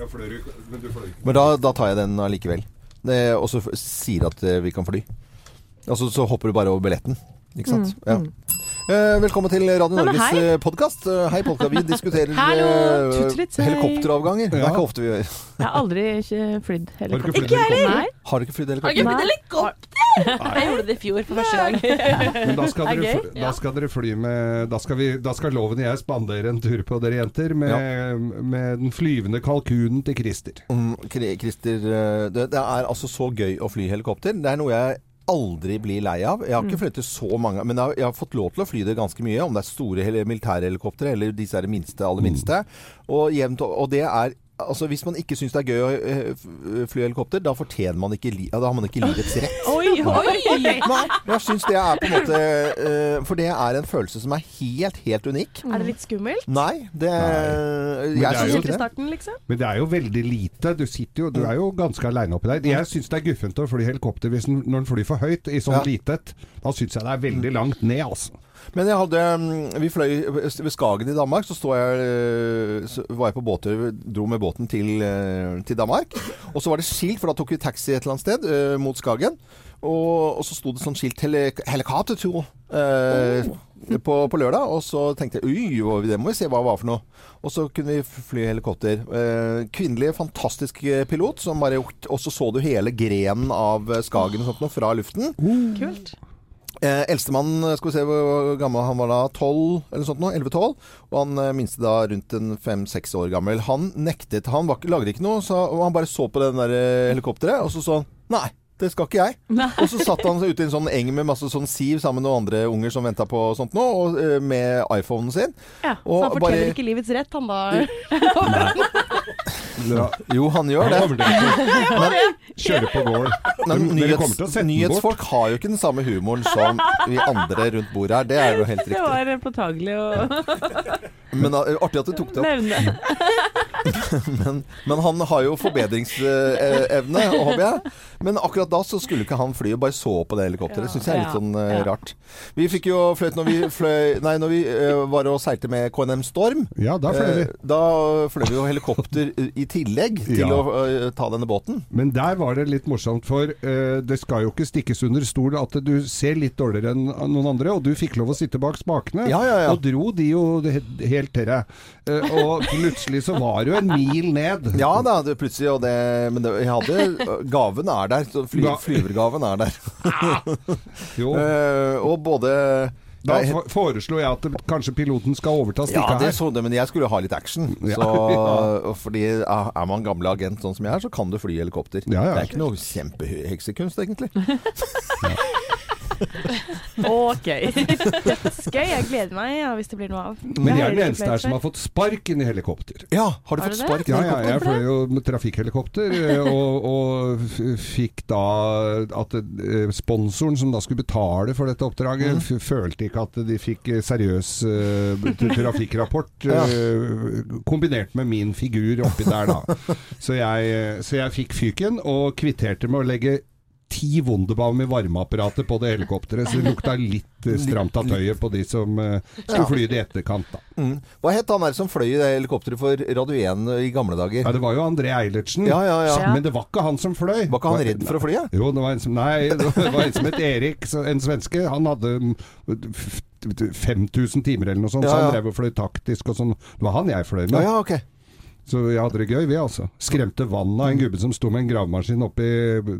Ja, fløy men du fløy ikke. Men da, da tar jeg den allikevel. Og så sier at eh, vi kan fly. Altså, så hopper du bare over billetten. Ikke sant? Mm, Ja. mm. Eh, velkommen til Radio Norges hei. podkast. Hei, Polka. Vi diskuterer Hallo, eh, helikopteravganger. Det er ikke ofte vi gjør. Jeg har aldri ikke flydd helikopter. ikke jeg helikopter? Har du ikke flydd Har du ikke flytt flydd helikopter? Jeg gjorde det i fjor for første gang. Men da skal, Er dere, fly- da skal dere fly med Da skal, vi, da skal Loven og jeg spandere en tur på dere jenter med, med den flyvende kalkunen til Christer. Mm, Christer, eh, det, det er altså så gøy å fly helikopter. Det er noe jeg aldri blir lei av. Jeg har ikke flyttet så mange, men jeg har, jeg har fått lov til å fly det ganske mye. Om det er store hel- militærhelikoptre eller disse er det minste, aller minste. Og, jevnt, og det er Altså Hvis man ikke syns det er gøy å eh, fly helikopter, da fortjener man ikke li ja, Da har man ikke livets rett. Nei, jeg syns det er på en måte eh, For det er en følelse som er helt, helt unik. Er det litt skummelt? Nei, det det Jeg syns ikke det. starten, liksom? Men det er jo veldig lite. Du, sitter jo, du er jo ganske aleine oppi der. Jeg syns det er guffent å fly helikopter hvis den, når den flyr for høyt i sånn Ja. litet. Da syns jeg det er veldig langt ned, altså. Men jeg hadde mm, Vi fløy ved Skagen i Danmark. Så, jeg, eh, så var jeg på båttur, dro med båten til, eh, til Danmark. Og så var det skilt, for da tok vi taxi et eller annet sted uh, mot Skagen. Og, og så sto det sånn skilt heli helikoptertur eh, på, på lørdag. Og så tenkte jeg ui, det må vi se hva det var for noe. Og så kunne vi fly helikopter. Eh, kvinnelig, fantastisk pilot som bare Og så så du hele grenen av Skagen og sånt noe fra luften. Kult. Eh, Eldstemann, skal vi se hvor gammel han var da, 12 eller sånt nå, 11-12. Og han eh, minste da rundt en 5-6 år gammel. Han nektet, han var, lagde ikke noe, så, og han bare så på det der eh, helikopteret, og så sånn han nei. Det skal ikke jeg. Og så satt han ute i en sånn eng med masse sånn siv sammen med noen andre unger som venta på sånt nå, og, eh, med iPhonen sin. Ja, så han forteller bare- ikke livets rett, han da. Ja, Jo, han gjør det. kommer dere til å kjøre på gård. Men nyhets, nyhetsfolk har jo ikke den samme humoren som vi andre rundt bordet her. Det er jo helt riktig. Det var påtagelig å Men artig at du tok det opp. Men, men han har jo forbedringsevne, håper jeg. Men akkurat da så skulle ikke han fly og bare så på det helikopteret. Det syns jeg er litt sånn eh, ja. rart. Vi fikk jo fløyt når vi, fløy, nei, når vi eh, var og seilte med KNM Storm. Ja, da fløy vi. Eh, da fløy vi jo helikopter i tillegg til Ja. å uh, ta denne båten. Men der var det litt morsomt, for uh, det skal jo ikke stikkes under stol at du ser litt dårligere enn noen andre, og du fikk lov å sitte bak spakene. Ja, ja. Og dro de jo helt til deg. Uh, og plutselig så var du en mil ned. Ja da, det, plutselig. Og det, men det, jeg hadde Gaven er der. Fly, flyvergaven er der. Jo. Og både Da jeg- foreslo jeg at kanskje piloten skal overta Ja, det her. så det, men jeg skulle jo ha litt action. Så, ja. fordi er man gammel agent sånn som jeg er, så kan du fly helikopter. Ja, ja. Det er ikke noe kjempeheksekunst, egentlig. Ok. Dødsgøy. Jeg gleder meg ja, hvis det blir noe av. Men jeg er den eneste her som har fått sparken i helikopter. Ja, har du Har fått du spark i Ja, ja, jeg fløy jo med trafikkhelikopter, eh, og, og fikk da at eh, sponsoren som da skulle betale for dette oppdraget, Mm. følte ikke at de fikk eh, seriøs uh, trafikkrapport Ja. uh, kombinert med min figur oppi der, da. Så jeg, så jeg fikk fyken, og kvitterte med å legge ti Wunderbaum i varmeapparatet på det helikopteret, så det lukta litt eh, stramt av tøyet på de som eh, skulle fly det i etterkant. Mm. Hva het han der som fløy i det helikopteret for Radio 1 i gamle dager? Ja, det var jo André Eilertsen. Ja, ja. Men det var ikke han som fløy. Var ikke han redd for å fly? Ja? Jo, det var en som, nei, det var en som het Erik, en svenske. Han hadde mm, f- f- 5000 timer eller noe sånt, så han drev og fløy taktisk og sånn. Det var han jeg fløy med. Ja, ja, ok. Så vi hadde det gøy, vi altså. Skremte vannet av en gubbe som sto med en gravemaskin oppi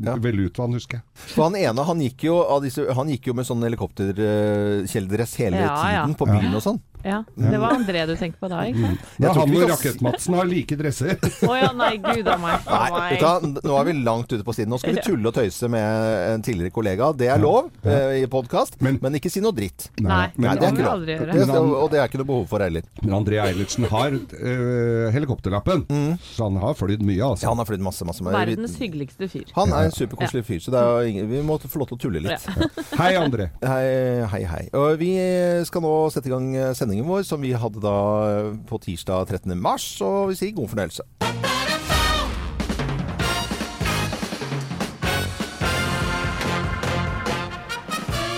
Ja. Velutvann, husker jeg. For han ene, han gikk jo, av disse, han gikk jo med sånn helikopterkjeledress hele Ja, ja. tiden på byen og sånn. Ja, det var André du tenkte på da, ikke? sant? Men tror han og Rakett-Madsen har like dresser. Å ja, nei, gud a meg. Nei, du, nå er vi langt ute på siden. Nå skal vi tulle og tøyse med en tidligere kollega. Det er lov eh, i podkast, men, Men- ikke si noe dritt. Nei, Nei, det er det må vi aldri gjøre. Det, og det er ikke noe behov for heller. Men André Eilertsen har eh, helikopterlappen, så han har flydd mye, Ja, altså. han har flydd masse, masse. med- Verdens hyggeligste fyr. Han er en superkoselig fyr, så det er, ingen- vi må få lov til å tulle litt. Hei, André. Hei, hei, hei. Og vi skal nå sette i gang sendingen vår, som vi hadde da på tirsdag 13. mars. Og vi sier god fornøyelse.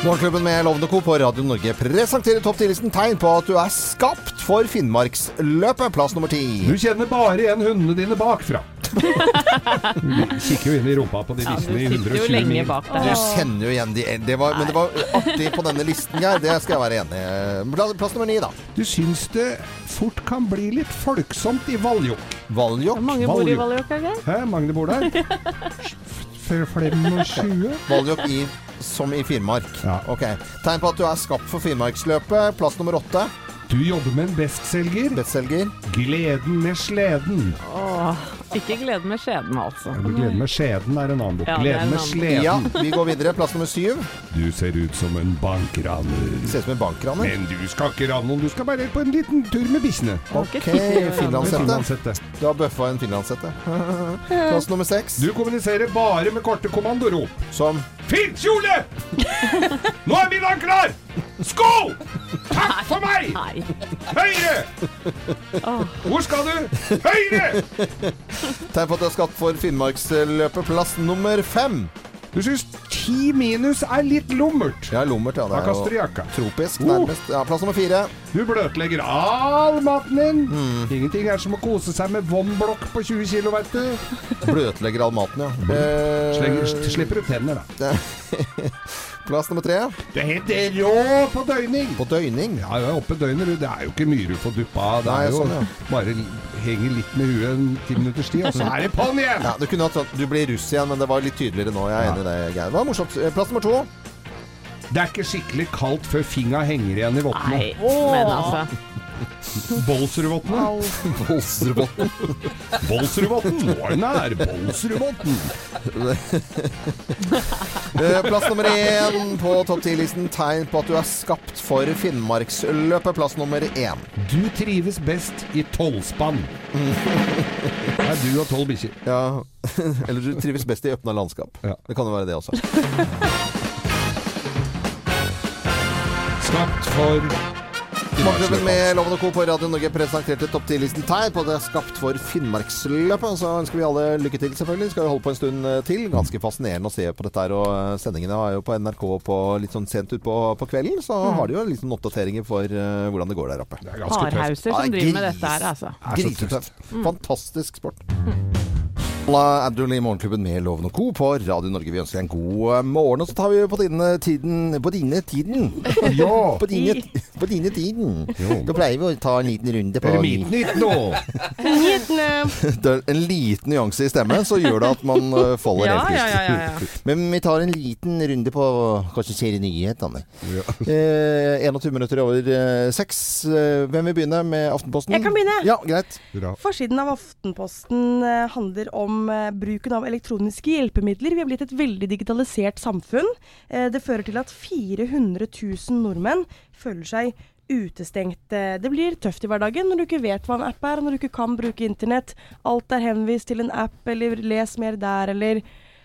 Morgenklubben med Lovende Co. på Radio Norge presenterer topp 10-listen tegn på at du er skapt for Finnmarksløpet. Plass nummer ti. Du kjenner bare igjen hundene dine bakfra. Kikker jo inn i rumpa på de Ja, i 120 lenge mil. Du kjenner jo igjen de det var, Men det var artig på denne listen, Geir. Det skal jeg være enig i. Plass, plass nummer ni, da. Du syns det fort kan bli litt folksomt i Valjok. Valjok. Mange bor i Valjok. Geir. Hæ, mange bor der? F- 25? Valjok i, som i Finnmark. Ja. Ok. Tegn på at du er skapt for Finnmarksløpet. Plass nummer åtte. Du jobber med en bestselger. Bestselger. 'Gleden med sleden'. Åh, ikke gleden med skjeden, altså. 'Gleden med skjeden' er en annen bok. Ja, 'Gleden med sleden'. Ja, vi går videre. Plass nummer syv. Du ser ut som en bankraner. Ser ut som en bankraner. Men du skal ikke rane noen, du skal bare på en liten tur med bikkjene. Ok, finlandshette. Du har bøffa en finlandshette. Plass nummer seks. Du kommuniserer bare med korte kommandorop. Som Fint kjole! Nå er middagen klar! Skål! Takk for meg! Høyre! Hvor skal du? Høyre! Tegn på at du har skatt for Finnmarksløpet. Plass nummer fem. Du syns ti minus er litt lummert. Ja, lummert, ja. Det er jo jakka. tropisk, Oh. nærmest. Ja, plass nummer fire. Du bløtlegger all maten din. Mm. Ingenting er som å kose seg med vannblokk på 20 kg, vet du. Bløtlegger all maten, ja. Eh, Slenger, slipper ut tenner, da. Plass nummer tre. Det heter rå på døgning. På døgning. Ja, ja, oppe døgnet, du. Det er jo ikke mye du får duppa av. Det Nei, er jo sånn, ja. bare henger litt med huet en ti minutters tid, og så er det på'n igjen! Ja, du kunne hatt sånn Du blir russ igjen, men det var litt tydeligere nå. Jeg er enig i det, Geir. Det var morsomt. Eh, Plass nummer to. Det er ikke skikkelig kaldt før finga henger igjen i vottene. Nei, men altså. Bolsrudvottene. Bolsrudbotn. Bolsrudvotten, nå er den her! Eh, Plass nummer én på topp 10-listen. Tegn på at du er skapt for Finnmarksløpet. Plass nummer én. Du trives best i tolvspann. Det er du og tolv bikkjer. Ja, eller du trives best i åpna landskap. Ja. Det kan jo være det også. Skapt for Morgenklubben med Loven og Co. på Radio Norge presenterte topp 10-listen tegn på at det er skapt for Finnmarksløpet. Så ønsker vi alle lykke til, selvfølgelig. Skal vi holde på en stund eh, til. Ganske fascinerende å se på dette her. Og eh, sendingene er jo på NRK på litt sånn sent utpå på kvelden. Så har de jo litt sånn oppdateringer for uh, hvordan det går der oppe. Det er ganske tøft. Ja, som driver med dette her, altså. Grisetøft. Fantastisk sport. La Abdul i Morgenklubben med Loven og Co. på Radio Norge. Vi ønsker deg en god morgen. Og så tar vi på dine tiden På dine tiden. Ja! På dine, på dine tiden. Da pleier vi å ta en liten runde på Eremittnytt nå! Det en liten nyanse i stemmen, så gjør det at man uh, faller Ja, helt ja, ut. ja, ja, ja. Men vi tar en liten runde på hva som skjer i nyhetene. Eh, 21 minutter over eh, seks. Eh, hvem vil begynne med Aftenposten? Jeg kan begynne. Ja, greit. Bra. Forsiden av Aftenposten eh, handler om eh, bruken av elektroniske hjelpemidler. Vi har blitt et veldig digitalisert samfunn. Eh, det fører til at 400 000 nordmenn føler seg utestengt. Eh, Det blir tøft i hverdagen når du ikke vet hva en app er, når du ikke kan bruke internett. Alt er henvist til en app, eller les mer der, eller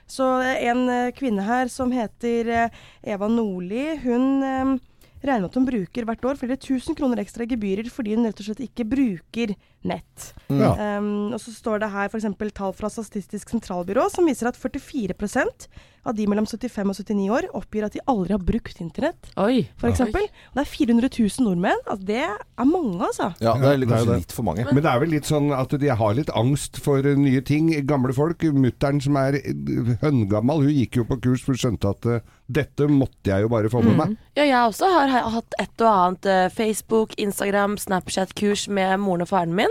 Så eh, en eh, kvinne her som heter Eva Nordli, hun regner med at hun bruker hvert år flere tusen kroner ekstra i gebyrer fordi hun rett og slett ikke bruker nett. Ja. Um, og så står det her f.eks. tall fra Statistisk sentralbyrå som viser at 44% av de mellom 75 og 79 år oppgir at de aldri har brukt internett, f.eks. Det er 400 000 nordmenn. Altså, det er mange, altså. Ja, det er er kanskje litt for mange. Men det er vel litt sånn at de har litt angst for eh, nye ting. Gamle folk, mutter'n som er eh, høngammal, hun gikk jo på kurs for hun skjønte at eh, dette måtte jeg jo bare få med meg. Ja, jeg også har hatt et og annet Facebook, Instagram, Snapchat-kurs med moren og faren min.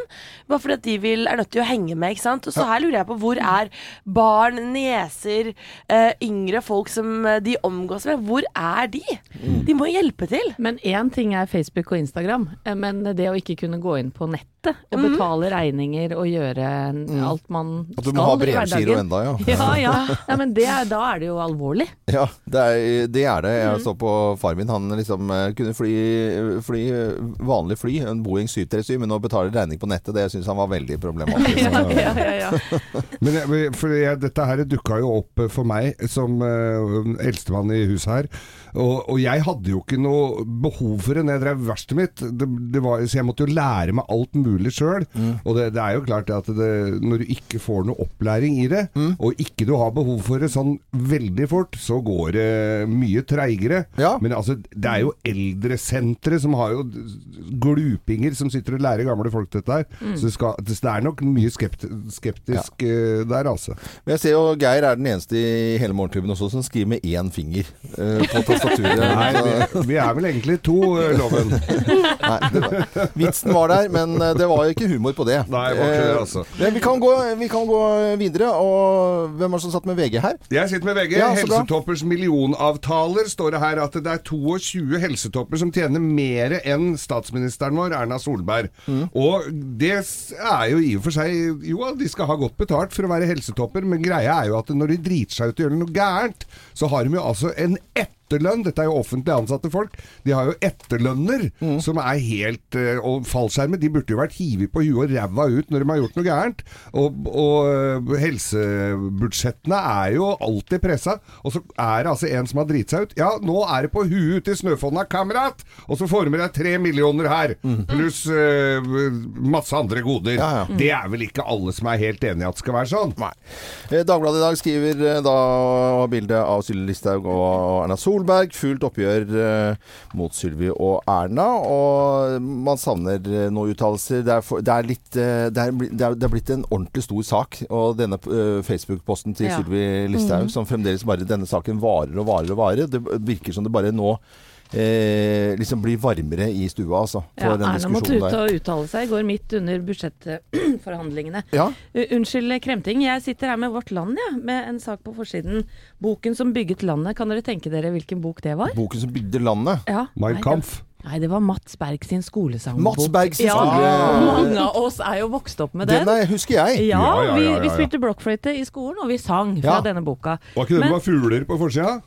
Bare fordi at de vil, er nødt til å henge med, ikke sant. Og så her lurer jeg på hvor er barn, nieser, eh, yngre folk som eh, de omgås med, hvor er de? De må hjelpe til. Men én ting er Facebook og Instagram, eh, men det å ikke kunne gå inn på nettet og betale regninger og gjøre alt man skal At du må ha i brevgiro enda, ja. Ja, ja. ja men det, er- da er det jo alvorlig. Ja, det er det. Er det. Jeg så på far min. Han liksom eh, kunne fly, fly vanlig fly, en Boeing 737, men nå betaler regning på på nettet. Det syns han var veldig problematisk. ja, ja, ja. Men jeg, for jeg, dette her dukka jo opp for meg som uh, eldstemann i huset her. Og, og jeg hadde jo ikke noe behov for det når jeg drev verkstedet mitt. Det, det var, så jeg måtte jo lære meg alt mulig sjøl. Og det, det er jo klart at det, når du ikke får noe opplæring i det, og ikke du har behov for det sånn veldig fort, så går det mye treigere. Ja. Men altså, det er jo eldresentre som har jo glupinger som sitter og lærer gamle folk dette her. Så det, skal, det er nok mye skepti skeptisk ja. der, altså. Men jeg ser jo Geir er den eneste i hele morgenklubben også som skriver med én finger eh, på tastaturet. Nei, vi, vi er vel egentlig to, eh, Loven. Nei, var, vitsen var der, men eh, det var jo ikke humor på det. Nei, det var ikke det, Eh, altså. Men vi kan, gå, vi kan gå videre. Og hvem er det som satt med VG her? Jeg sitter med VG. Ja. Helsetoppers millionavtaler står det her at det er 22 helsetopper som tjener mer enn statsministeren vår, Erna Solberg. Mm. Og det er jo i og for seg Jo, de skal ha godt betalt for å være helsetopper, men greia er jo at når de driter seg ut og gjør noe gærent, så har de jo altså en etterlønn. Dette er jo offentlig ansatte folk. De har jo etterlønner Mm. som er helt eh, Og fallskjermer, de burde jo vært hivet på huet og ræva ut når de har gjort noe gærent. Og, og eh, helsebudsjettene er jo alltid pressa. Og så er det altså en som har driti seg ut. Ja, nå er det på huet ute i Snøfonna, kamerat! Og så får du med deg tre millioner her, pluss uh, masse andre goder. Mm. Ja, ja. Det er vel ikke alle som er helt enig i at det skal være sånn? Nei. Dagbladet i dag skriver da bilde av Sylvi Listhaug og Erna Solberg. Fullt oppgjør eh, mot Sylvi og Erna. Og man savner eh, noen uttalelser. Det, det, eh, det, er, det, er, blitt en ordentlig stor sak. Og denne Facebook-posten til Ja. Sylvi Listhaug, som fremdeles bare denne saken varer og varer og varer. Det virker som det bare nå eh, liksom blir varmere i stua, altså. For Ja, den Erna måtte ut og uttale seg i går midt under budsjettforhandlingene. Ja. Unnskyld kremting, jeg sitter her med Vårt Land, ja, med en sak på forsiden. 'Boken som bygget landet'. Kan dere tenke dere hvilken bok det var? Boken som bygde landet. Ja. Mein Kampf. Nei, det var Mats Berg sin skolesangbok. Mats Berg sin ja, skole- Mange av oss er jo vokst opp med den. Den er, husker jeg. Ja, Ja, ja, vi, ja, ja, vi spilte blokkfløyte i skolen, og vi sang fra Ja. denne boka. Var ikke det Men- var fugler på forsida?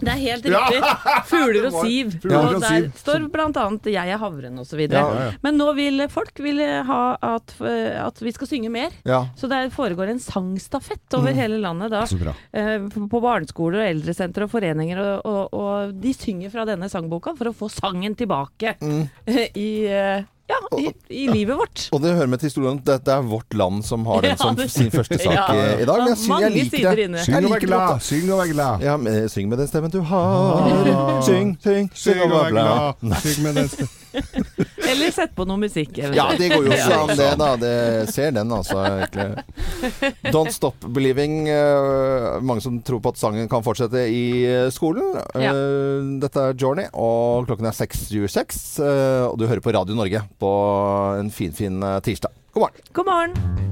Det er helt riktig. Fugler og siv. Ja, og der står annet 'Jeg er havren' osv. Ja, ja. Men nå vil folk vil ha at, at vi skal synge mer. Ja. Så det foregår en sangstafett over hele landet da. Eh, På barneskoler og eldresentre og foreninger. Og, og, og de synger fra denne sangboka for å få sangen tilbake i, eh, ja, i, i livet vårt. Og det hører med til historien at det er vårt land som har den som sin første sak Ja. i, dag. Men jeg, syng, jeg liker det. Syng og vær glad, syng og vær glad. Ja, men, syng med den stemmen du har. Syng, syng, syng og vær glad. Syng med den stemmen. Eller sett på noe musikk. Ja, det går jo også an, det, da. Det ser den, altså. Egentlig. Don't Stop Believing. eh, mange som tror på at sangen kan fortsette i eh, skolen. Ja. Eh, dette er Journey, og klokken er 6.26. eh, og du hører på Radio Norge på en finfin fin, tirsdag. God morgen. God morgen.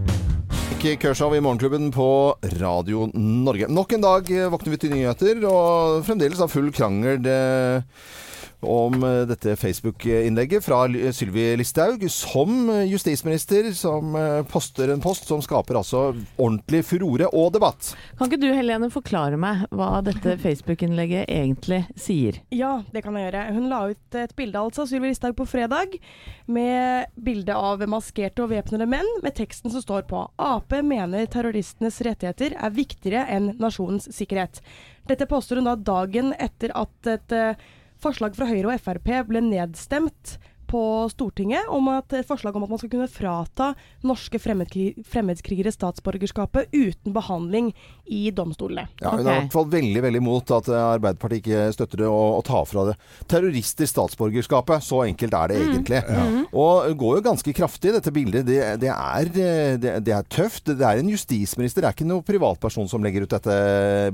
Nick Kershaw i Morgenklubben på Radio Norge. Nok en dag våkner vi til nyheter, og fremdeles av full krangel det, om eh, dette Facebook-innlegget fra Sylvi Listhaug som eh, justisminister, som eh, poster en post som skaper altså ordentlig furore og debatt. Kan ikke du Helene forklare meg hva dette Facebook-innlegget egentlig sier? Ja, det kan jeg gjøre. Hun la ut et bilde altså, Sylvi Listhaug på fredag, med bilde av maskerte og væpnede menn, med teksten som står på Ap mener terroristenes rettigheter er viktigere enn nasjonens sikkerhet. Dette poster hun da dagen etter at et forslag fra Høyre og Frp ble nedstemt på Stortinget om at et forslag om at man skal kunne frata norske fremmedkri fremmedkrigere statsborgerskapet uten behandling i domstolene. Ja, Hun er i hvert fall veldig veldig imot at eh, Arbeiderpartiet ikke støtter det å, å ta fra det terrorister statsborgerskapet. Så enkelt er det egentlig. Og det går jo ganske kraftig, dette bildet. Det, det, er, eh, det, det er tøft. Det er en justisminister, det er ikke noen privatperson som legger ut dette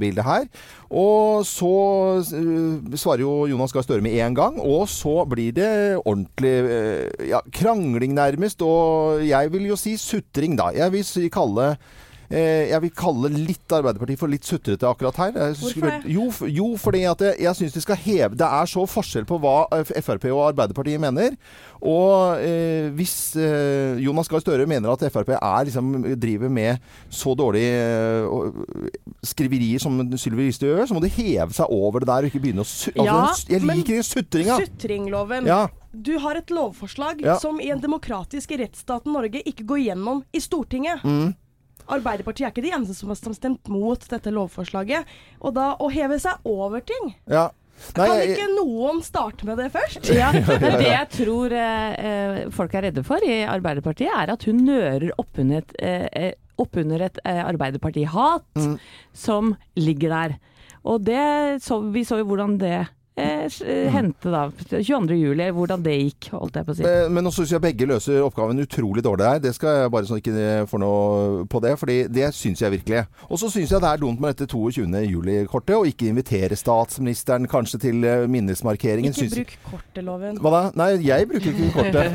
bildet her. Og så eh, svarer jo Jonas Gahr Støre med en gang, og så blir det ordentlig eh, ja, krangling nærmest. Og jeg vil jo si sutring, da. Jeg vil si kalle Eh, jeg vil kalle litt Arbeiderpartiet for litt sutrete akkurat her. Hvorfor Jo, jo fordi at jeg, jeg syns de skal heve Det er så forskjell på hva eh, Frp og Arbeiderpartiet mener. Og eh, hvis eh, Jonas Gahr Støre mener at Frp er, liksom, driver med så dårlige eh, skriverier som Sylvi Listhaug gjør, så må de heve seg over det der og ikke begynne å su Ja, altså, Jeg liker sutringa. Sutringloven. Ja. Du har et lovforslag Ja. som i en demokratisk rettsstat Norge ikke går gjennom i Stortinget. Mm. Arbeiderpartiet er ikke de eneste som har stemt mot dette lovforslaget. Og da å heve seg over ting Ja. Nei, Kan ikke noen starte med det først? Ja, men Det jeg tror eh, eh, folk er redde for i Arbeiderpartiet, er at hun nører oppunder et, eh, opp et eh, Arbeiderparti-hat Mm. som ligger der. Og det så, vi så jo hvordan det eh, eh, da. 22. juli, hvordan det gikk, holdt jeg på å si. Men, men nå syns jeg begge løser oppgaven utrolig dårlig her. Det skal jeg bare sånn ikke få noe på det, fordi det syns jeg virkelig. Og så syns jeg det er dumt med dette 22. juli-kortet, og ikke invitere statsministeren kanskje til eh, minnesmarkeringen. Ikke Syns- bruk korteloven. Hva da? Nei, jeg bruker ikke kortet.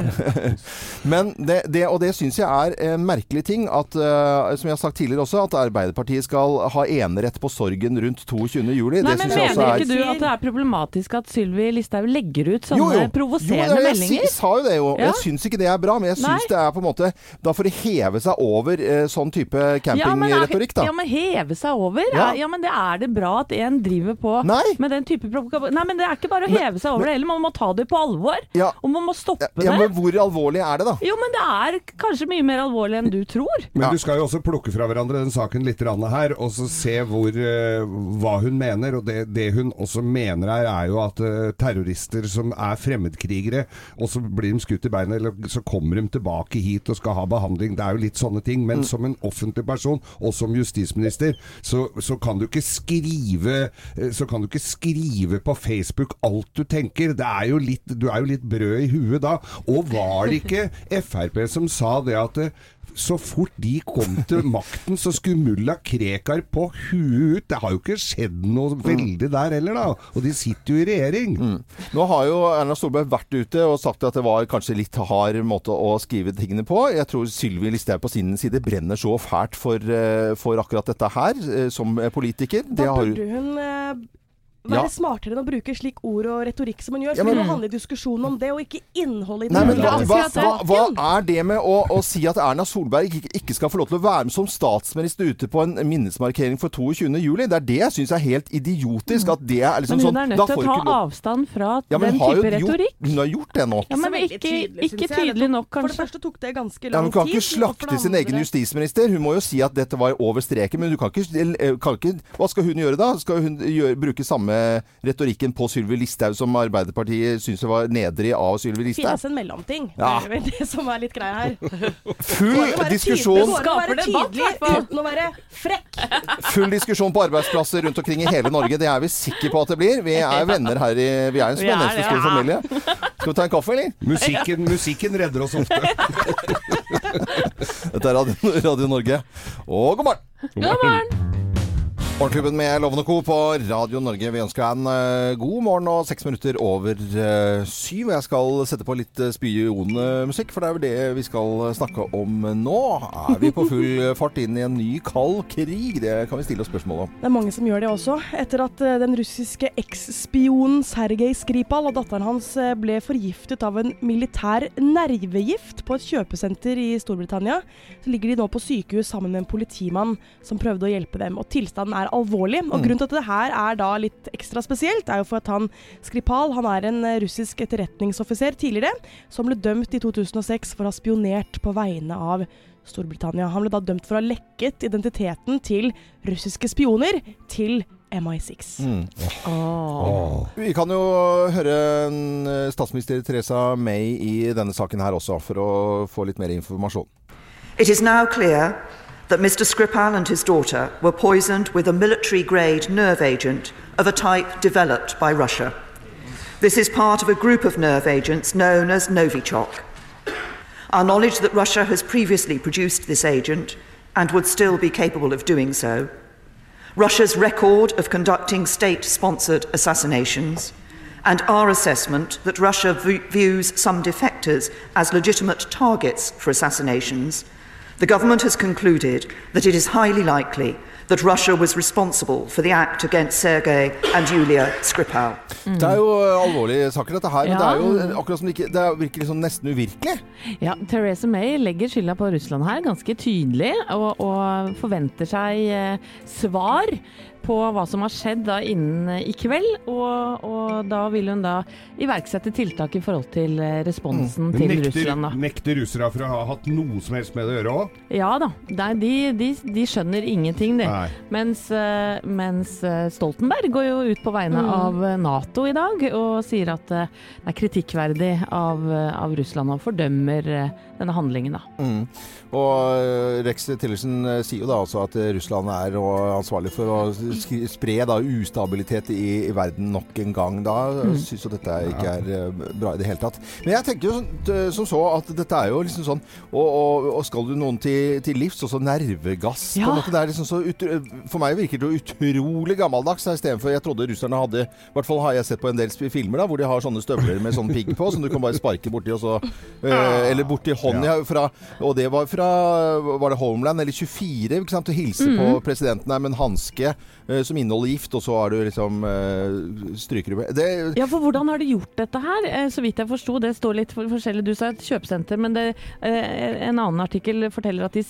Men det, det, og det syns jeg er en merkelig ting, at, eh, som jeg har sagt tidligere også, at Arbeiderpartiet skal ha enerett på sorgen rundt 22. juli. Nei, det men syns jeg også Mener er ikke du at det er problematisk at Sylvi Listhaug legger ut sånne Jo, jo. provoserende Jo, jeg, meldinger? Jeg sa jo det jo. Ja. Jeg syns ikke det er bra, men jeg syns det er på en måte Da får de heve seg over eh, sånn type Ja, men campingretorikk, da. Ja, men heve seg over? Ja. Ja. ja, men det er det bra at en driver på Nei. med den type provokasjon? Nei, men det er ikke bare å heve seg over det heller, man må ta det på alvor. Ja. Og man må stoppe Ja, det. men hvor alvorlig er det, da? Jo, men det er kanskje mye mer alvorlig enn du tror. Men Ja. du skal jo også plukke fra hverandre den saken litt her, og så se hvor, eh, hva hun mener. Og det, det hun også mener her, er jo at eh, terrorister som er fremmedkrigere, og så blir de skutt i beinet, eller så kommer de tilbake hit og skal ha behandling. Det er jo litt sånne ting. Mm. Men som en offentlig person, og som justisminister, så, så kan du ikke skrive eh, Så kan du ikke skrive på Facebook alt du tenker. Det er jo litt, du er jo litt brød i huet da. Og var det ikke Frp som sa det at eh, så fort de kom til makten, så skulle mulla Krekar på huet ut. Det har jo ikke skjedd noe veldig der heller, da. Og de sitter jo i regjering. Nå har jo Erna Solberg vært ute og sagt at det var kanskje litt hard måte å skrive tingene på. Jeg tror Sylvi Listhaug på sin side brenner så fælt for, eh, for akkurat dette her, eh, som politiker. Det Da burde hun eh, være Ja. smartere enn å bruke slik ord og retorikk som hun gjør. Ja, For men- det må handle diskusjonen om det, og ikke innholdet i Nei, men det. hva, hva, hva, hva er det med å, å si at Erna Solberg ikke, ikke skal få lov til å være med som statsminister ute på en minnesmarkering for 22. juli? Det er det jeg syns er helt idiotisk. At det er liksom Men hun sånn er nødt til å ta avstand fra Ja, men den type gjort- retorikk. Hun har gjort det nå. Ja, men ikke, tydelig, ikke tydelig nok, For det første tok det ganske Ja, lang tid. Hun kan ikke slakte sin egen justisminister. Hun må jo si at dette var over streken. Men du kan ikke, eh, kan ikke Hva skal hun gjøre da? Skal hun gjøre, bruke samme retorikken på Sylvi Listhaug som Arbeiderpartiet syns var nedrig av Sylvi Listhaug? finnes en mellomting. Ja. Det er vel det som er litt greia her. Full diskusjon, Skaper debatt, tydelig uten å være frekk. full diskusjon på arbeidsplasser rundt omkring i hele Norge. Det er vi sikre på at det blir. Vi er venner her i Vi er en er menneskestor familie. Skal vi ta en kaffe, eller? Musikken, musikken redder oss ofte. Dette er Radio, Radio Norge. Og god morgen! God morgen! Morgenklubben med Lovende Co. på Radio Norge. Vi ønsker deg en eh, god morgen og seks minutter over eh, syv. Jeg skal sette på litt uh, spionmusikk, for det er vel det vi skal snakke om nå. Er vi på full fart inn i en ny kald krig? Det kan vi stille oss spørsmål om. Det er mange som gjør det også. Etter at eh, den russiske eks-spionen Sergej Skripal og datteren hans eh, ble forgiftet av en militær nervegift på et kjøpesenter i Storbritannia, så ligger de nå på sykehus sammen med en politimann som prøvde å hjelpe dem. Og tilstanden er alvorlig. Og grunnen til at det her er da litt ekstra spesielt, er jo for at han Skripal han er en eh, russisk etterretningsoffiser tidligere, som ble dømt i 2006 for å ha spionert på vegne av Storbritannia. Han ble da dømt for å ha lekket identiteten til russiske spioner til MI6. Åh. Vi kan jo høre eh, statsminister Teresa May i denne saken her også, for å få litt mer informasjon. It is now clear that Mr. Skripal and his daughter were poisoned with a military grade nerve agent of a type developed by Russia. This is part of a group of nerve agents known as Novichok. Our knowledge that Russia has previously produced this agent and would still be capable of doing so. Russia's record of conducting state sponsored assassinations. And our assessment that Russia v- views some defectors as legitimate targets for assassinations. The government has concluded that it is highly likely that Russia was responsible for the act against Sergei and Julia Skripal. Det er jo alvorlige saker, dette her. Men det er jo akkurat som det ikke Det er- virker liksom nesten uvirkelig. Ja, Theresa May legger skylda på Russland her ganske tydelig, og, og forventer seg eh, svar på hva som har skjedd da innen eh, i kveld, og, og da vil hun da iverksette tiltak i forhold til responsen responsen til Nekter, Russland. da. nekter russere for å ha hatt noe som helst med det å gjøre òg? Ja da, Nei, de, de, de skjønner ingenting, de. Mens, eh, mens eh, Stoltenberg går jo ut på vegne av eh, Nato i dag og sier at eh, det er kritikkverdig av, eh, av Russland og fordømmer eh, denne handlingen. da. Mm. Og eh, Rex Tillerson eh, sier jo da også at eh, Russland er ansvarlig for å spre da ustabilitet i, i verden nok en gang. Da mm. syns jo dette ikke er bra i det hele tatt. Men jeg tenker jo sånn, som så at dette er jo liksom sånn Og, og, og skal du noen til, til livs, også nervegass. På Ja. en måte. Det er liksom så ut, for meg virker det jo utrolig gammeldags. Istedenfor jeg trodde russerne hadde I hvert fall har jeg sett på en del filmer da, hvor de har sånne støvler med sånn pigg på, som du kan bare sparke borti og så øh, Eller borti hånda fra Og det var fra Var det Homeland eller 24? Ikke sant? Å hilse på presidenten der med en hanske uh, som inneholder gift, og så har du liksom uh, Stryker du med det, Ja, for hvordan har de gjort dette her? Eh, Så vidt jeg forsto, det står litt for forskjellig. Du sa et kjøpesenter, men det, eh, en annen artikkel forteller at de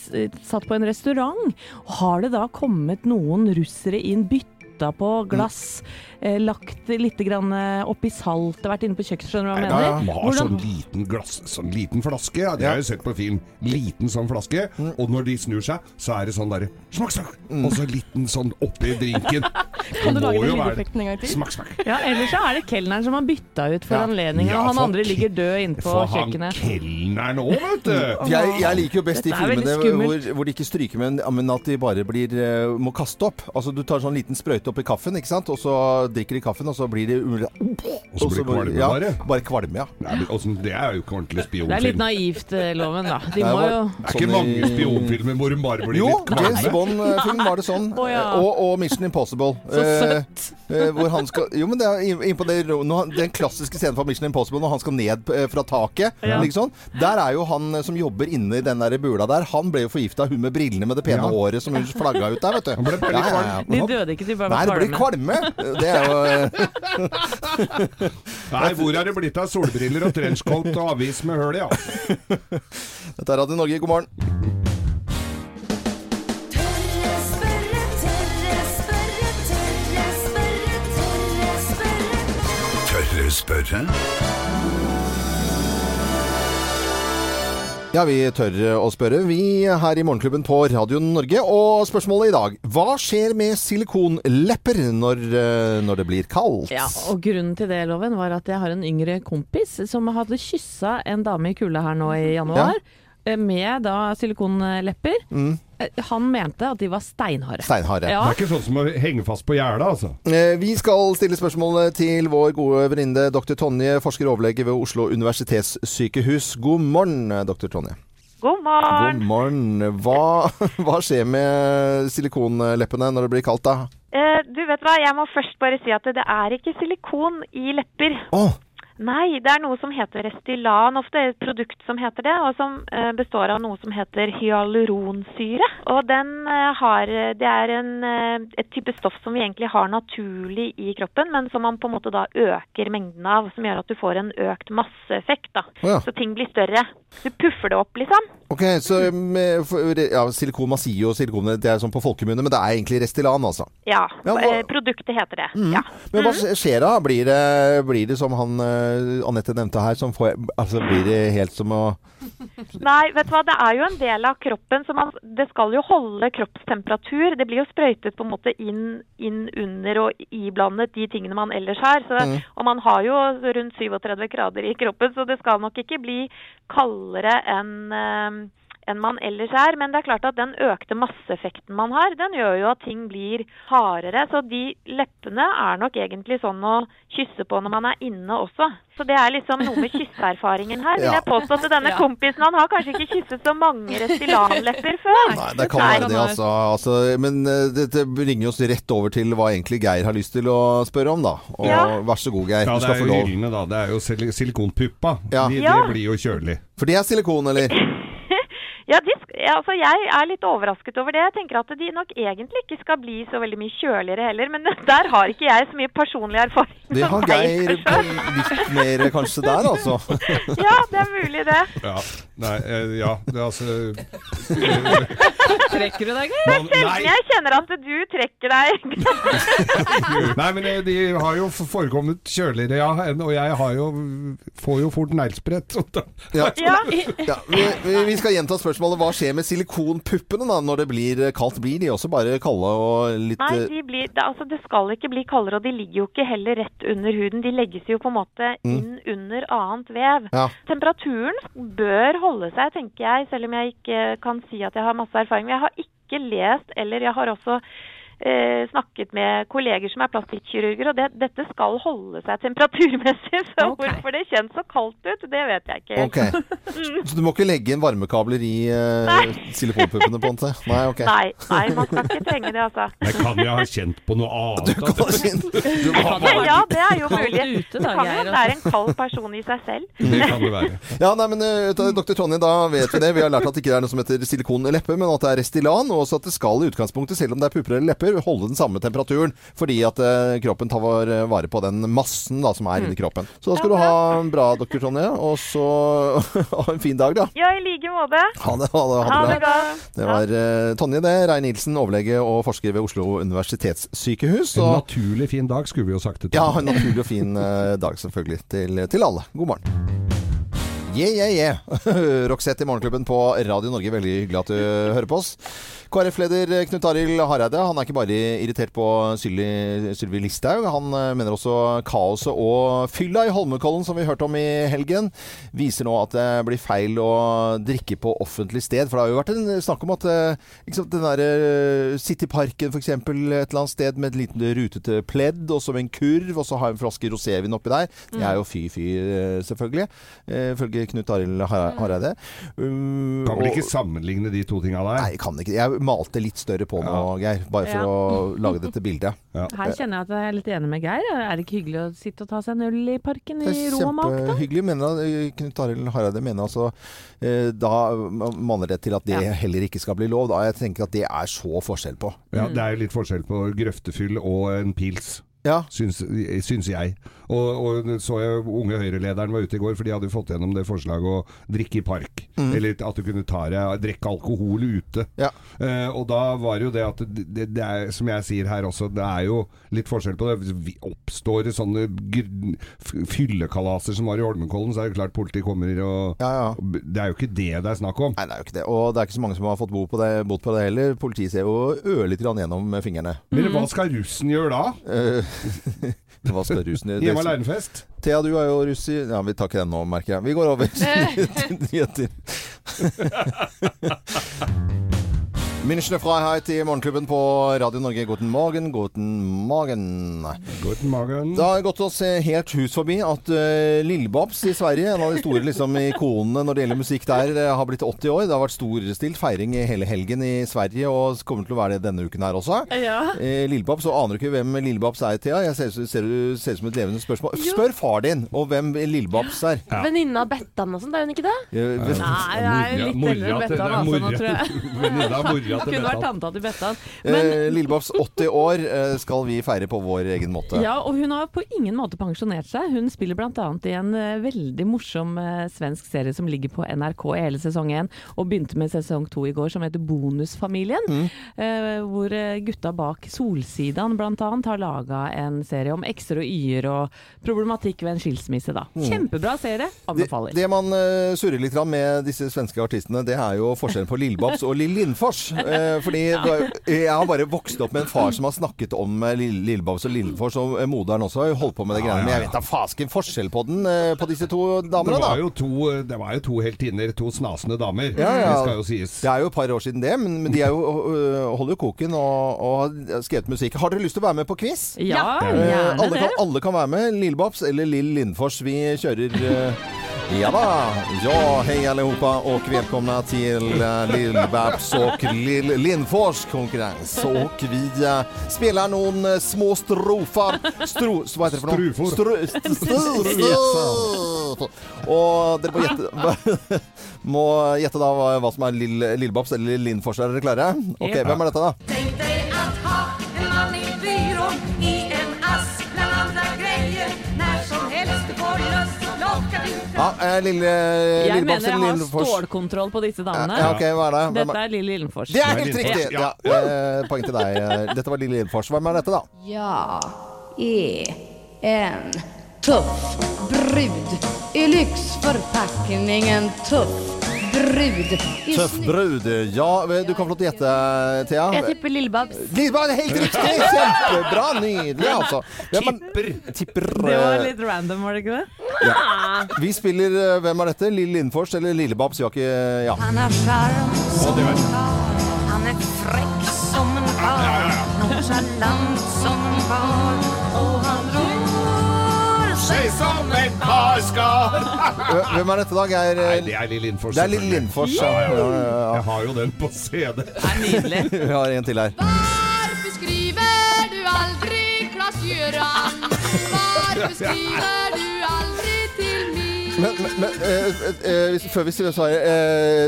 satt på en restaurant. Har det da kommet noen russere inn, bytta på glass, eh, lagt litt grann eh, oppi saltet, vært inne på kjøkkenet, skjønner du hva jeg mener? de har sånn liten glass, sånn liten flaske. Ja, det har jeg sett på film. Liten sånn flaske. Mm. Og når de snur seg, så er det sånn derre smak, smak, Og så liten sånn oppi drinken. Kan du lage den jo lydeffekten en gang til? Smak, smak. Ja, ellers så er det kelneren som har bytta ut for Ja. anledningen, Ja, og han andre ligger død inne på For han kjøkkenet. kelneren òg, vet du. jeg, jeg liker jo best de filmene hvor, hvor de ikke stryker, men, men at de bare blir, eh, må kaste opp. Altså Du tar sånn liten sprøyte oppi kaffen, ikke sant? og så drikker de kaffen, og så blir de umulig Og så blir det kvalme ja, bare. Bare kvalme, ja. Nei, men åssen- det er jo ikke ordentlig Det er litt naivt, eh, loven, da. De må jo Det er ikke mange spionfilmer hvor hun bare blir Jo, litt James kvalme. Bond-film var det sånn. Og, og Mission Impossible. Så Eh, søtt. eh, hvor han skal Jo, men det er inn- på det, den klassiske scenen fra Mission Impossible når han skal ned eh, fra taket. Ja. Liksom. Der er jo han eh, som jobber inne i den der bula der. Han ble jo forgifta, hun med brillene med det pene Ja. håret som hun flagga ut der, vet du. Han ble ja, ja, ja. De døde ikke, de bare Nei, var det blir kvalme. kvalme. Det er jo Nei, hvor er det blitt av solbriller og trenchcoat og avis med høl i? Ja. Dette er Radio Norge, god morgen. Spørre. Ja, vi tør å spørre, vi her i Morgenklubben på Radio Norge. Og spørsmålet i dag Hva skjer med silikonlepper når, eh, når det blir kaldt? Ja, og grunnen til det, Loven, var at jeg har en yngre kompis som hadde kyssa en dame i kulda her nå i januar. Ja. Med da silikonlepper. Mm. Eh, Han mente at de var steinharde. Steinharde. Ja. Det er ikke sånn som å henge fast på gjerdet, altså. Eh, Vi skal stille spørsmål til vår gode venninne dr. Tonje, forsker og overlege ved Oslo universitetssykehus. God morgen, dr. Tonje. God morgen. God morgen. Hva, hva skjer med silikonleppene når det blir kaldt, da? Eh, du vet hva, jeg må først bare si at det er ikke silikon i lepper. Å, Nei, det er noe som heter Restylan, ofte er et produkt som heter det, og som eh, består av noe som heter hyaluronsyre. Og den eh, har, det er en, eh, et type stoff som vi egentlig har naturlig i kroppen, men som man på en måte da øker mengden av, som gjør at du får en økt masseeffekt da. Oh ja. Så ting blir større. Du puffer det opp liksom. Ok, så med, for- ja, silikon man sier jo silikon, det er sånn på folkemunne, men det er egentlig Restylan, altså. Ja, Ja, hva- eh, produktet heter det. Ja. Men hva skjer da? Blir det, blir det som han eh, Anette nevnte her, som får, altså blir det helt som å Nei, vet du hva, det er jo en del av kroppen, så man, det skal jo holde kroppstemperatur. Det blir jo sprøytet på en måte inn, inn under og iblandet de tingene man ellers har. Så, Og man har jo rundt 37 grader i kroppen, så det skal nok ikke bli kaldere enn eh, enn man ellers er. Men det er klart at den økte masseeffekten man har, den gjør jo at ting blir hardere. Så de leppene er nok egentlig sånn å kysse på når man er inne også. Så det er liksom noe med kysseerfaringen her. Vil Ja. jeg påstå at denne Ja. kompisen han har kanskje ikke kysset så mange Restylan-lepper før. Nei, det kan være det, altså. altså men eh, dette bringer oss rett over til hva egentlig Geir har lyst til å spørre om, da. Og Ja. vær så god, Geir. Ja, du det skal er få jo lov. hyllene, da. Det er jo sil- silikonpuppa. Ja. De. Det blir jo kjølig. For det er silikon, eller? Ja, altså jeg er litt overrasket over det. Jeg tenker at de nok egentlig ikke skal bli så veldig mye kjøligere heller. Men der har ikke jeg så mye personlig erfaring. Det har Geir litt mer kanskje der, altså. Ja, det er mulig det. Ja. Nei, eh, ja, det er altså Trekker du deg, Geir? man, Nei, jeg kjenner at du trekker deg. nei, men eh, de har jo forekommet kjøligere, ja. Og jeg har jo får jo fort neglesprett. Ja. Ja. Ja, vi, vi- vi skal gjenta spørsmålet. Hva skjer med silikonpuppene da, når det blir kaldt? Blir de også bare kalde og litt Nei, eh, de blir, det, altså det skal ikke bli kaldere, og de ligger jo ikke heller rett under huden. De legges jo på en måte inn under annet vev. Ja. Temperaturen bør holde seg, tenker jeg, selv om jeg ikke kan si at jeg har masse erfaring. Men jeg har ikke lest, eller jeg har også eh, snakket med kolleger som er plastikkirurger, og det, dette skal holde seg temperaturmessig. Så okay. hvorfor det kjennes så kaldt ut, det vet jeg ikke. Ok. Så du må ikke legge inn varmekabler i eh, silikonpuppene på en måte? Nei, ok. Nei, nei, man skal ikke trenge det, altså. Jeg kan jo ha kjent på noe annet. Du kan ha kjent du kan ha Ja, det er jo mulig. ute Det kan jo være det er en kald person i seg selv. Det kan det være. Ja, nei, men eh, Dr. Tonje, da vet vi det. Vi har lært at det ikke er noe som heter silikon i lepper, men at det er Restylan, og også at det skal i utgangspunktet, selv om det er pupper eller lepper, holde den samme temperaturen, fordi at eh, kroppen tar vare på den massen da, som er inni kroppen. Så da skal du ha en bra, doktor Tonje, og så ha en fin dag, da. Ja, i like måte. Ha det, ha det, Ha det bra. Det var eh, Tonje, det. Rein Nilsen, overlege og forsker ved Oslo universitetssykehus. En naturlig fin dag, skulle vi jo sagt det til. ja, en naturlig og fin eh, dag selvfølgelig til, til alle. God morgen. Yeah, yeah, yeah. Roxette i Morgenklubben på Radio Norge. Veldig hyggelig at du hører på oss. KrF-leder Knut Arild Hareide han er ikke bare irritert på Sylvi Listhaug. Han eh, mener også kaoset og fylla i Holmenkollen, som vi hørte om i helgen, viser nå at det blir feil å drikke på offentlig sted. For det har jo vært en snakk om at liksom, den der eh, Cityparken f.eks. et eller annet sted med et liten rutete pledd, og som en kurv, og så har en flaske rosévin oppi der. Det er jo fy-fy, selvfølgelig. Ifølge Knut Arild Har- Hareide. Uh, Kan vel og- ikke sammenligne de to tinga der? Nei, kan ikke. Jeg malte litt større på nå, Geir. Bare for Ja. å lage dette bildet. Her kjenner jeg at jeg er litt enig med Geir. Er det ikke hyggelig å sitte og ta seg en øl i parken i ro og mak, da? kjempehyggelig. Mener, eh, Knut Arild Hareide mener altså eh, Da manner det til at det Ja. heller ikke skal bli lov. Da. Jeg tenker at det er så forskjell på. Ja, det er jo litt forskjell på grøftefyll og en pils. Ja. Syns, syns jeg. Og, og så jeg unge Høyre-lederen var ute i går, for de hadde fått gjennom det forslaget å drikke i park. Eller at du kunne ta deg drikke alkohol ute. Ja. Eh, og da var jo det at det, det, er, som jeg sier her også, det er jo litt forskjell på det. Hvis vi oppstår sånne fyllekalaser som var i Holmenkollen, så er det klart politiet kommer og Ja, ja. og Det er jo ikke det det er snakk om. Nei, det er jo ikke det. Og det er ikke så mange som har fått bot på det, bot på det heller. Politiet ser jo ørlite grann gjennom fingrene. Men hva skal russen gjøre da? Eh, Hva skal russen gjøre? Hjemme alene-fest? Thea, du er jo russ i Ja, vi tar ikke den nå, merker jeg. Vi går over til nyheter. Münchner Freiheit i Morgenklubben på Radio Norge. Guten morgen, guten morgen. Guten morgen. Det har gått oss eh, helt hus forbi at uh, Lillebabs i Sverige, en av de store liksom, ikonene når det gjelder musikk der, eh, har blitt 80 år. Det har vært storstilt feiring i hele helgen i Sverige, og kommer til å være det denne uken her også. Ja. Uh, Lillebabs, og aner du ikke hvem Lillebabs er, Thea? Jeg ser, ser, ser, ser ut som et levende spørsmål. Spør far din og hvem Lillebabs er. Venninna av Bettan og sånn, er hun ikke det? Uh, Nei, jeg er litt eldre enn Bettan, altså, nå tror jeg. Venninna mora Kunne vært tanta til Bettan. Men Eh, Lillebabs 80 år eh, skal vi feire på vår egen måte. Ja, og hun har på ingen måte pensjonert seg. Hun spiller bl.a. i en eh, veldig morsom eh, svensk serie som ligger på NRK i hele sesong én, og begynte med sesong to i går, som heter Bonusfamilien. Mm. hvor gutta bak Solsidan bl.a. har laga en serie om x-er og y-er og problematikk ved en skilsmisse, da. Kjempebra serie. Anbefaler. det man uh, surrer litt med disse svenske artistene, det er jo forskjellen på Lillebabs og Lill Lindfors. Eh, fordi jeg har bare vokst opp med en far som har snakket om uh, Lillebabs og Lillefors, og eh, moderen også har holdt på med det Ja, greiene. Men jeg vet da fasken forskjell på den, eh, på disse to Det damene, var da. to, det var jo to heltinner, to snasende damer. Ja, ja. Det skal jo sies. Det er jo et par år siden det, men, men de er jo, holder jo koken og, og har skrevet musikk. Har dere lyst til å være med på quiz? Ja, Eh, gjerne alle, det. kan, alle kan være med. Lillebabs eller Lill Lindfors. Vi kjører eh, Ja da! Ja, hej allihopa och välkomna till uh, Lill-Babs och Lill Lindfors konkurrens. Och vi eh, spelar noen eh, små strofar. Stro... Hva heter det for noe? Strufor. Stru, stru, og dere må gjette Må gjette da hva, som er Lill Lill-Babs eller Lindfors. Er dere klare? Ok, Hvem er dette, da? Ja, eh, Lille Jeg Lill-Babs mener jeg har stålkontroll på disse damene. Ja, ok, hva er det? Hvem Dette er? Lille Lillefors. Det er helt riktig! Ja. Eh, poeng til deg. Eh, Dette var Lille Lillefors. Hvem er dette, da? Ja, i en tuff brud i lyxförpackning. Tøff. tuff brud Tøff brud. Ja, du kan få lov til å gjette, Thea. Jeg tipper Lillebabs. Lillebabs, helt riktig! Kjempebra! Nydelig, altså. Hvem er- Tipper. Tipper. Det var eh, litt random, var det ikke det? ja. Vi spiller eh, Hvem er dette? Lille Lindfors eller Lillebabs? Vi har ikke Ja. Han er sjarm som en barn Han er frekk som en karl. Nonchalant som en karl. Sig som en Ø, Hvem er dette, da? Nei, eh, det er Lill Lindfors. Det er Lille. Lindfors. Ja, Ja, ja, ja, ja. ja, Jeg har jo den på CD. Det er nydelig. Vi har en til her. Hvorfor skriver du aldri Klas Gjøran? Hvorfor skriver Men, men, men eh, eh, hvis- før vi svarer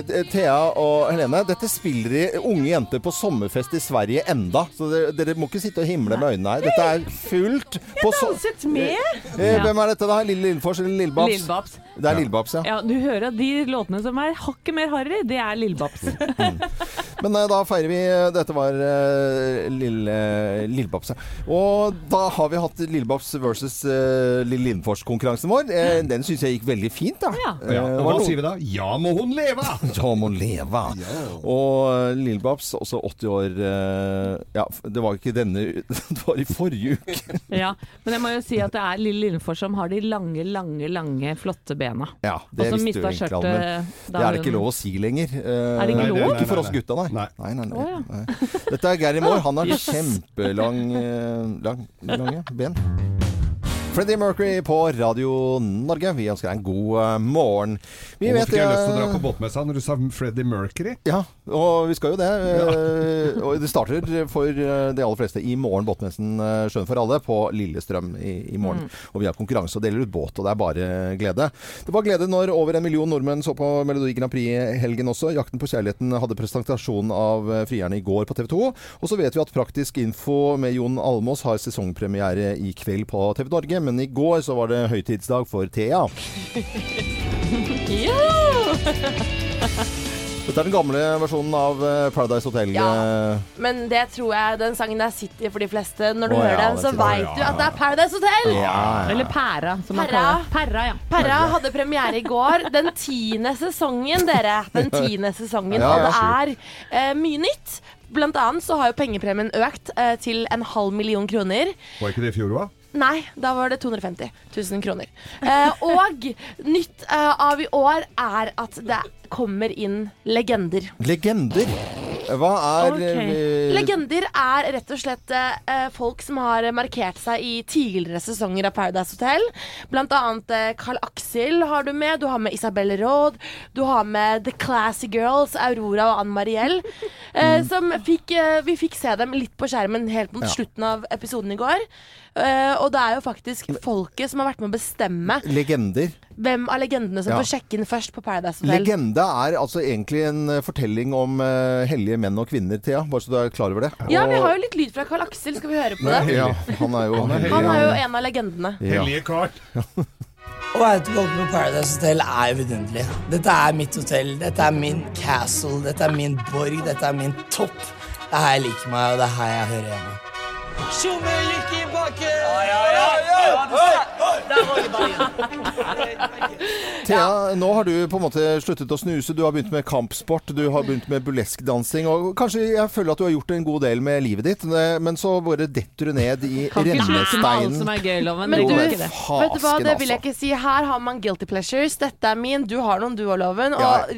eh, Thea og Helene, dette spiller de unge jenter på sommerfest i Sverige enda. Så dere, dere må ikke sitte og himle med øynene her. Dette er fullt på Jeg Danset med! Hvem er dette, da? Lille Lillefors eller Lillebabs? Lillebabs. Det er Lillebabs, ja. Ja, du hører at de låtene som er hakket mer harry, det er Lillebabs. Men eh, da feirer vi Dette var Lille Lillebabs. ja. Og da har vi hatt Lillebabs versus Lille Lindfors-konkurransen vår. Den syns jeg gikk veldig fint, da. Ja. Eh, Ja, og hva sier vi da? Ja, må hun leve! Ja, må hun leve. Og Lillebabs, også 80 år eh, Ja, det var ikke denne Det var i forrige uke. Ja, Men jeg må jo si at det er Lille Lillefors som har de lange, lange, lange, flotte bena. Ja, Og det som visste du mista egentlig alle. skjørtet Det er det ikke lov å si lenger. Eh, Er det ikke nei, lov? Ikke for oss gutta, nei. Nei. Nei, nei, nei, ja. Dette er Gary Moore. Han har Yes. kjempelang eh, lang, lange ben. Freddie Mercury på Radio Norge. Vi ønsker deg en god eh, morgen. Vi vet fikk jeg lyst til å eh, dra på båtmessa når du sa Freddie Mercury. Ja, og vi skal jo det. Ja. Og det starter for eh, de aller fleste i morgen, båtmessen eh, Sjøen for alle, på Lillestrøm i, i morgen. Og vi har konkurranse og deler ut båt, og det er bare glede. Det var glede når over en million nordmenn så på Melodi Grand Prix-helgen også. 'Jakten på kjærligheten' hadde presentasjon av eh, frierne i går på TV 2. Og så vet vi at Praktisk info med Jon Almås har sesongpremiere i kveld på TV Norge, men i går så var det høytidsdag for Thea. Dette er den gamle versjonen av eh, Paradise Hotel. Ja. eh, Men det tror jeg den sangen der sitter for de fleste. Når du Å, hører ja, den, så veit du at det er Paradise Hotel! Ja, ja. Eller Pæra, som man kaller det. Pæra, ja. Pæra hadde premiere i går. Den tiende sesongen, dere. Den tiende sesongen. Og det er eh, mye nytt. Blant annet så har jo pengepremien økt eh, til en halv million kroner. Var ikke det i fjor, da? Nei, da var det 250 000 kroner. Eh, og nytt eh, av i år er at det kommer inn legender. Legender. Hva er okay. eh, Legender er rett og slett eh, folk som har markert seg i tidligere sesonger av Paradise Hotel. Blant annet eh, Carl Axel har du med. Du har med Isabel Råd. Du har med The Classy Girls, Aurora og Ann Mariell. Eh, Som fikk, eh, vi fikk se dem litt på skjermen helt mot Ja. slutten av episoden i går. Eh, og det er jo faktisk folket som har vært med å bestemme Legender. hvem av legendene som Ja. får sjekke inn først på Paradise Hotel. Legende er altså egentlig en eh, fortelling om uh, hellige menn og kvinner, Thea. Bare så du er klar over det. Ja, vi har jo litt lyd fra Carl Aksel. Skal vi høre på det? ja, Han er jo Han er. Han er jo en av legendene. Ja. Hellige kart. Å være tilbake på Paradise Hotel er vidunderlig. Dette er mitt hotell, dette er min castle, dette er min borg, dette er min topp. Det er her jeg liker meg, og det er her jeg hører hjemme. Tjomme bakken! Ja, ja, ja! Der var vi bare Thea, nå har du på en måte sluttet å snuse. Du har begynt med kampsport, du har begynt med burleskdansing. Og kanskje jeg føler at du har gjort en god del med livet ditt, men så bare detter du ned i rennesteinen. Men Det du, vet du hva, det vil jeg altså. ikke si. Her har man guilty pleasures. Dette er min, du har noen, du har loven. Og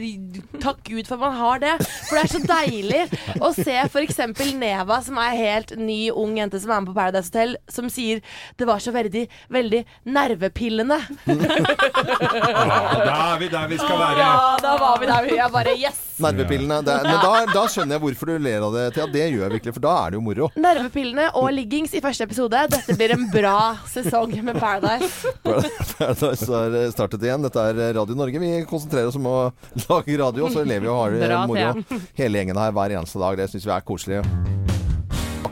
takk Gud for at man har det. For det er så deilig å se f.eks. Neva, som er helt ny, ung jente som er med på Paradise Hotel, som sier det var så veldig, veldig nervepillende. Ja, da er vi der vi skal være. Ja, da var vi der. vi- Jeg bare yes! Nervepillene. Det, er- men da, da skjønner jeg hvorfor du ler av det, Thea. Det gjør jeg virkelig, for da er det jo moro. Nervepillene og liggings i første episode. Dette blir en bra sesong med Paradise. Paradise har startet igjen. Dette er Radio Norge. Vi konsentrerer oss om å lage radio, så lever vi og har det Bra, moro hele gjengen her hver eneste dag. Det syns vi er koselig.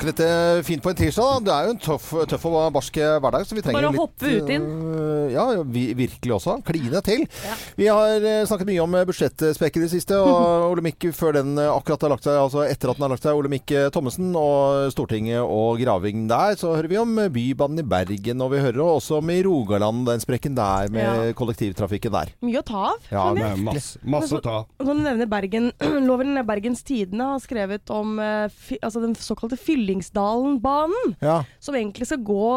Ikke dette fint på en tirsdag? da? Det er jo en tøff, tøff og barsk hverdag, så vi trenger Bare å litt hoppe ut inn. øh, Ja, vi, virkelig også. Kline til. Vi har øh, snakket mye om øh, i det siste, og Olemic før den akkurat har lagt seg, altså etter at den har lagt seg, Olemic Thommessen og Stortinget og graving der, så hører vi om Bybanen i Bergen, og vi hører også om i Rogaland, den sprekken der med Ja. kollektivtrafikken der. Mye å ta av. Ja, Det er masse, masse å ta. av. Når du nevner Bergen, loven Bergens Tidende har skrevet om eh, altså den såkalte Fyllingsdalen-banen. Ja. Som egentlig skal gå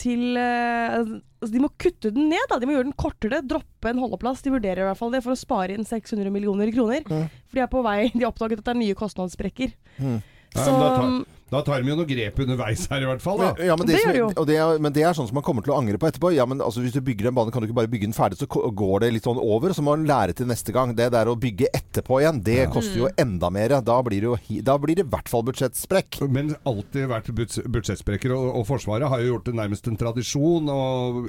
til eh, altså De må kutte den ned, da. De må gjøre den kortere. Droppe en holdeplass. De vurderer i hvert fall det for å spare inn 600 millioner kroner. For de er på vei De har oppdaget at det er nye kostnadssprekker. Ja, Så men da, tar, de jo noe grep underveis her, i hvert fall. Da. Ja, men det, Det som- gjør det jo. og det er, men det er sånn som man kommer til å angre på etterpå. Ja, men altså, Hvis du bygger en bane, kan du ikke bare bygge den ferdig, så går det litt sånn over. Så må man lære til neste gang. Det der å bygge etterpå igjen, det koster jo enda mer. Da blir det jo da blir det i hvert fall budsjettsprekk. Men alltid vært buds- budsjettsprekker, og, og Forsvaret har jo gjort det nærmest en tradisjon å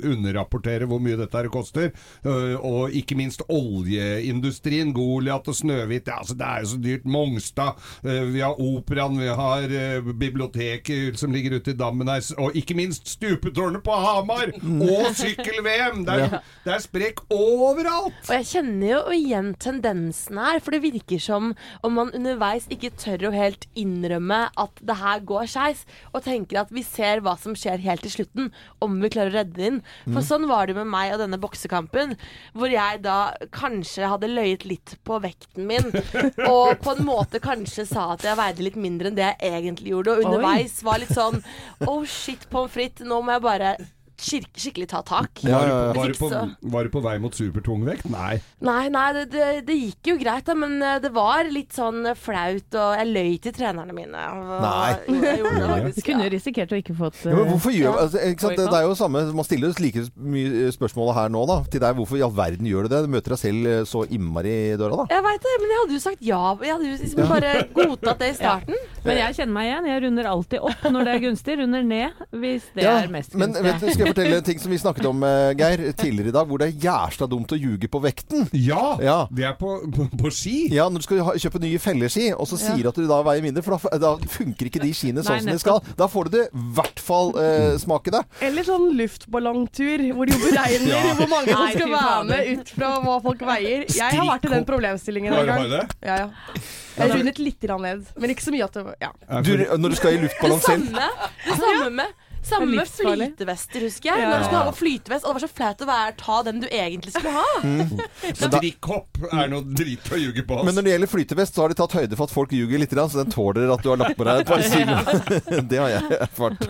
underrapportere hvor mye dette her koster. Øh, og ikke minst oljeindustrien, Goliat og Snøhvit. Ja, altså, det er jo så dyrt. Mongstad. øh, vi har Operaen, vi har øh, biblioteket som ligger ute i dammen her. Og ikke minst stupetårnet på Hamar! Og sykkel-VM! Det, er- det er sprekk overalt! Og jeg kjenner jo igjen tendensen her, for det virker som om man underveis ikke tør å helt innrømme at det her går skeis, og tenker at vi ser hva som skjer helt til slutten, om vi klarer å redde inn. For sånn var det med meg og denne boksekampen, hvor jeg da kanskje hadde løyet litt på vekten min, og på en måte kanskje sa at jeg veide litt mindre enn det jeg egentlig gjorde, og underveis var litt sånn Oh shit, pommes frites, nå må jeg bare skikkelig ta tak. Ja, Var, ja, ja. du- var, du på, var du på vei mot supertungvekt? Nei. Nei, nei, det, det, det gikk jo greit, da, men eh, det var litt sånn flaut, og jeg løy til trenerne mine. Og, Nei. Jeg gjorde det Du faktisk, kunne jo risikert å ikke fått Ja, men eh, hvorfor gjør Ja. altså, ikke sant? Det, det er jo samme Man stiller like mye spørsmål her nå, da. Til deg. Hvorfor i all verden gjør du det? Du møter deg selv eh, så innmari i døra, da. Jeg veit det, men jeg hadde jo sagt ja. Jeg hadde jo liksom bare godtatt det i starten. Men jeg kjenner meg igjen. Jeg runder alltid opp når det er gunstig. Runder ned hvis det Ja, er mest gunstig. men vet du, skal fortelle en ting som vi snakket om, eh, Geir, tidligere i dag, hvor det er jævla dumt å ljuge på vekten. Ja! Ja. Det er på, på, på ski! Ja, når du skal ha, kjøpe nye felleski, og så sier du at du da veier mindre, for da, da funker ikke de skiene sånn som de skal. Da får du det i hvert fall eh, smake det. Eller sånn luftballongtur, hvor de jo beregner Ja. hvor mange som skal være med ut fra hva folk veier. Jeg har vært i den problemstillingen en har gang. det? Ja, ja. Jeg rundet litt grann ned, men ikke så mye at det var ja. Du, når du skal i Det luftballong selv samme, det samme med samme er flytevester, husker jeg. Ja. Når du skulle ha på flytevest, og det var så flaut å være, ta den du egentlig skulle ha. Strikkhopp er noe drit å ljuge på. Men når det gjelder flytevest, så har de tatt høyde for at folk ljuger litt, så den tåler at du har lagt på deg et par kilo. Det har jeg erfart.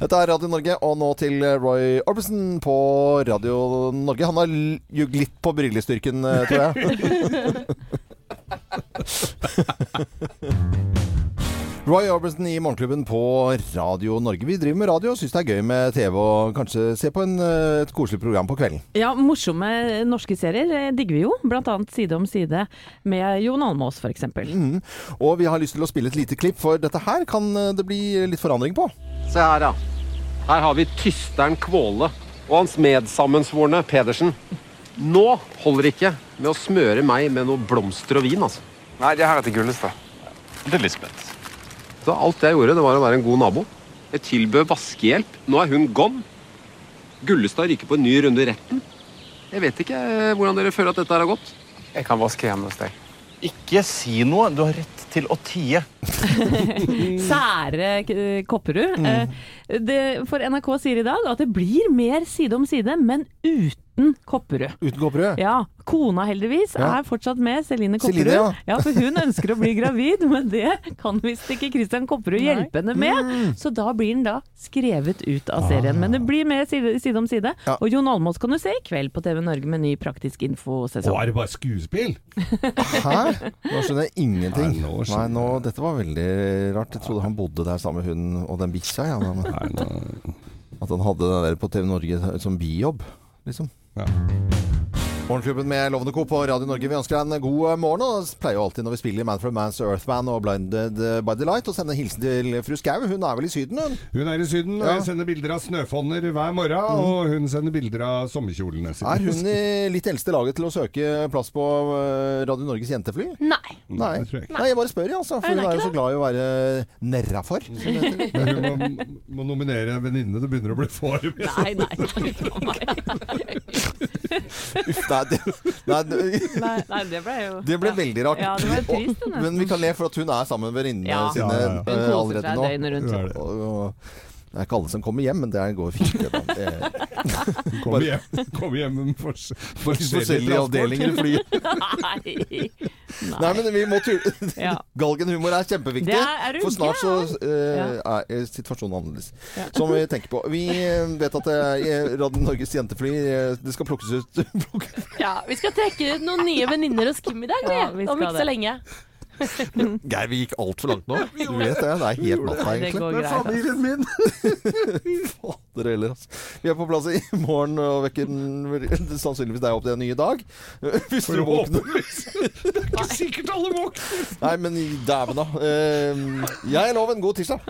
Dette er Radio Norge, og nå til Roy Orbison på Radio Norge. Han har ljugd litt på brillestyrken, eh, tror jeg. Roy Orbison i Morgenklubben på Radio Norge. Vi driver med radio og syns det er gøy med TV og kanskje se på en, eh, et koselig program på kvelden. Ja, morsomme norske serier eh, digger vi jo. Blant annet Side om side med Jon Almaas, f.eks. Mm. Og vi har lyst til å spille et lite klipp, for dette her kan eh, det bli litt forandring på. Se her, ja. Her har vi tysteren Kvåle og hans medsammensvorne Pedersen. Nå holder det ikke med å smøre meg med noe blomster og vin, altså. Nei, det her er til Gullestad. Det er Lisbeth. Så alt jeg gjorde, det var å være en god nabo. Jeg tilbød vaskehjelp. Nå er hun gone. Gullestad ryker på en ny runde i retten. Jeg vet ikke eh, hvordan dere føler at dette her har gått. Jeg kan vaske hjemme hos deg. Ikke si noe. Du har rett til å tie. Sære eh, Kopperud. Mm. det, for NRK sier i dag at det blir mer Side om side, men uten uten Kopperud. Uten Kopperud? Ja. Kona heldigvis Ja. er fortsatt med, Celine Celine, ja. ja. for hun ønsker å bli gravid, men det kan visst ikke Christian Kopperud hjelpe henne med. Så da blir den da skrevet ut av serien. Men det blir med side, side om side. Ja. Og Jon Almaas kan du se i kveld på TV Norge med ny praktisk Å, er det bare skuespill? Hæ? Nå skjønner jeg ingenting. Nei, nå Nei, nå, dette var veldig rart. Jeg trodde han bodde der sammen med hun og den bikkja. Ja, men- Nei, nå... at han hadde det der på TV Norge som bijobb, liksom. Ja. Morgenklubben med Lovende Co. på Radio Norge. Vi ønsker deg en god morgen. og pleier jo alltid når vi spiller Man from Man's Earthman og Blinded by the Light å sende hilsen til fru Skau. Hun er vel i Syden, hun? Hun er i Syden, og Ja. jeg sender bilder av snøfonner hver morgen, og hun sender bilder av sommerkjolene sine. Er hun i litt eldste laget til å søke plass på eh, Radio Norges jentefly? Nei. Nei. jeg ikke. Nei, jeg bare spør, jeg, altså. For Hun hun er jo så glad i å være nerra for. Men hun må, må nominere en venninne. Det begynner å bli for mye. Nei, nei, nei. Uff, nei, det, nei, Nei, nei, det ble jo det ble ja. veldig rart. Ja, det var trist. Men vi kan le for at hun er sammen med venninnene Ja. sine Ja, ja, ja. Hun eh, koser allerede seg nå. døgnet rundt. Og, og, det er ikke alle som kommer hjem, men det går fint. Det, da. det, Kom hjem, kom hjem med fors forskjellige avdelinger i flyet. Nei. Nei, men vi må tulle. Ja. Galgenhumor er kjempeviktig. Det er- er for snart så uh, Ja. er situasjonen annerledes. Som vi tenker på. Vi eh, vet at eh, i Radio Norges jentefly eh, det skal plukkes ut Ja, vi skal trekke ut noen nye venninner hos Kim i dag, vi. Ja, vi om ikke det. så lenge. Geir, vi gikk altfor langt nå. Du vet det. Det er helt natta, Det egentlig. går greit. Altså. min! Fader heller, altså. Vi er på plass i morgen og vekker sannsynligvis deg opp til en ny dag. Hvis du våkner. Det er ikke sikkert alle våkner. Nei, men dæven, da. Eh, Jeg er Loven. God tirsdag.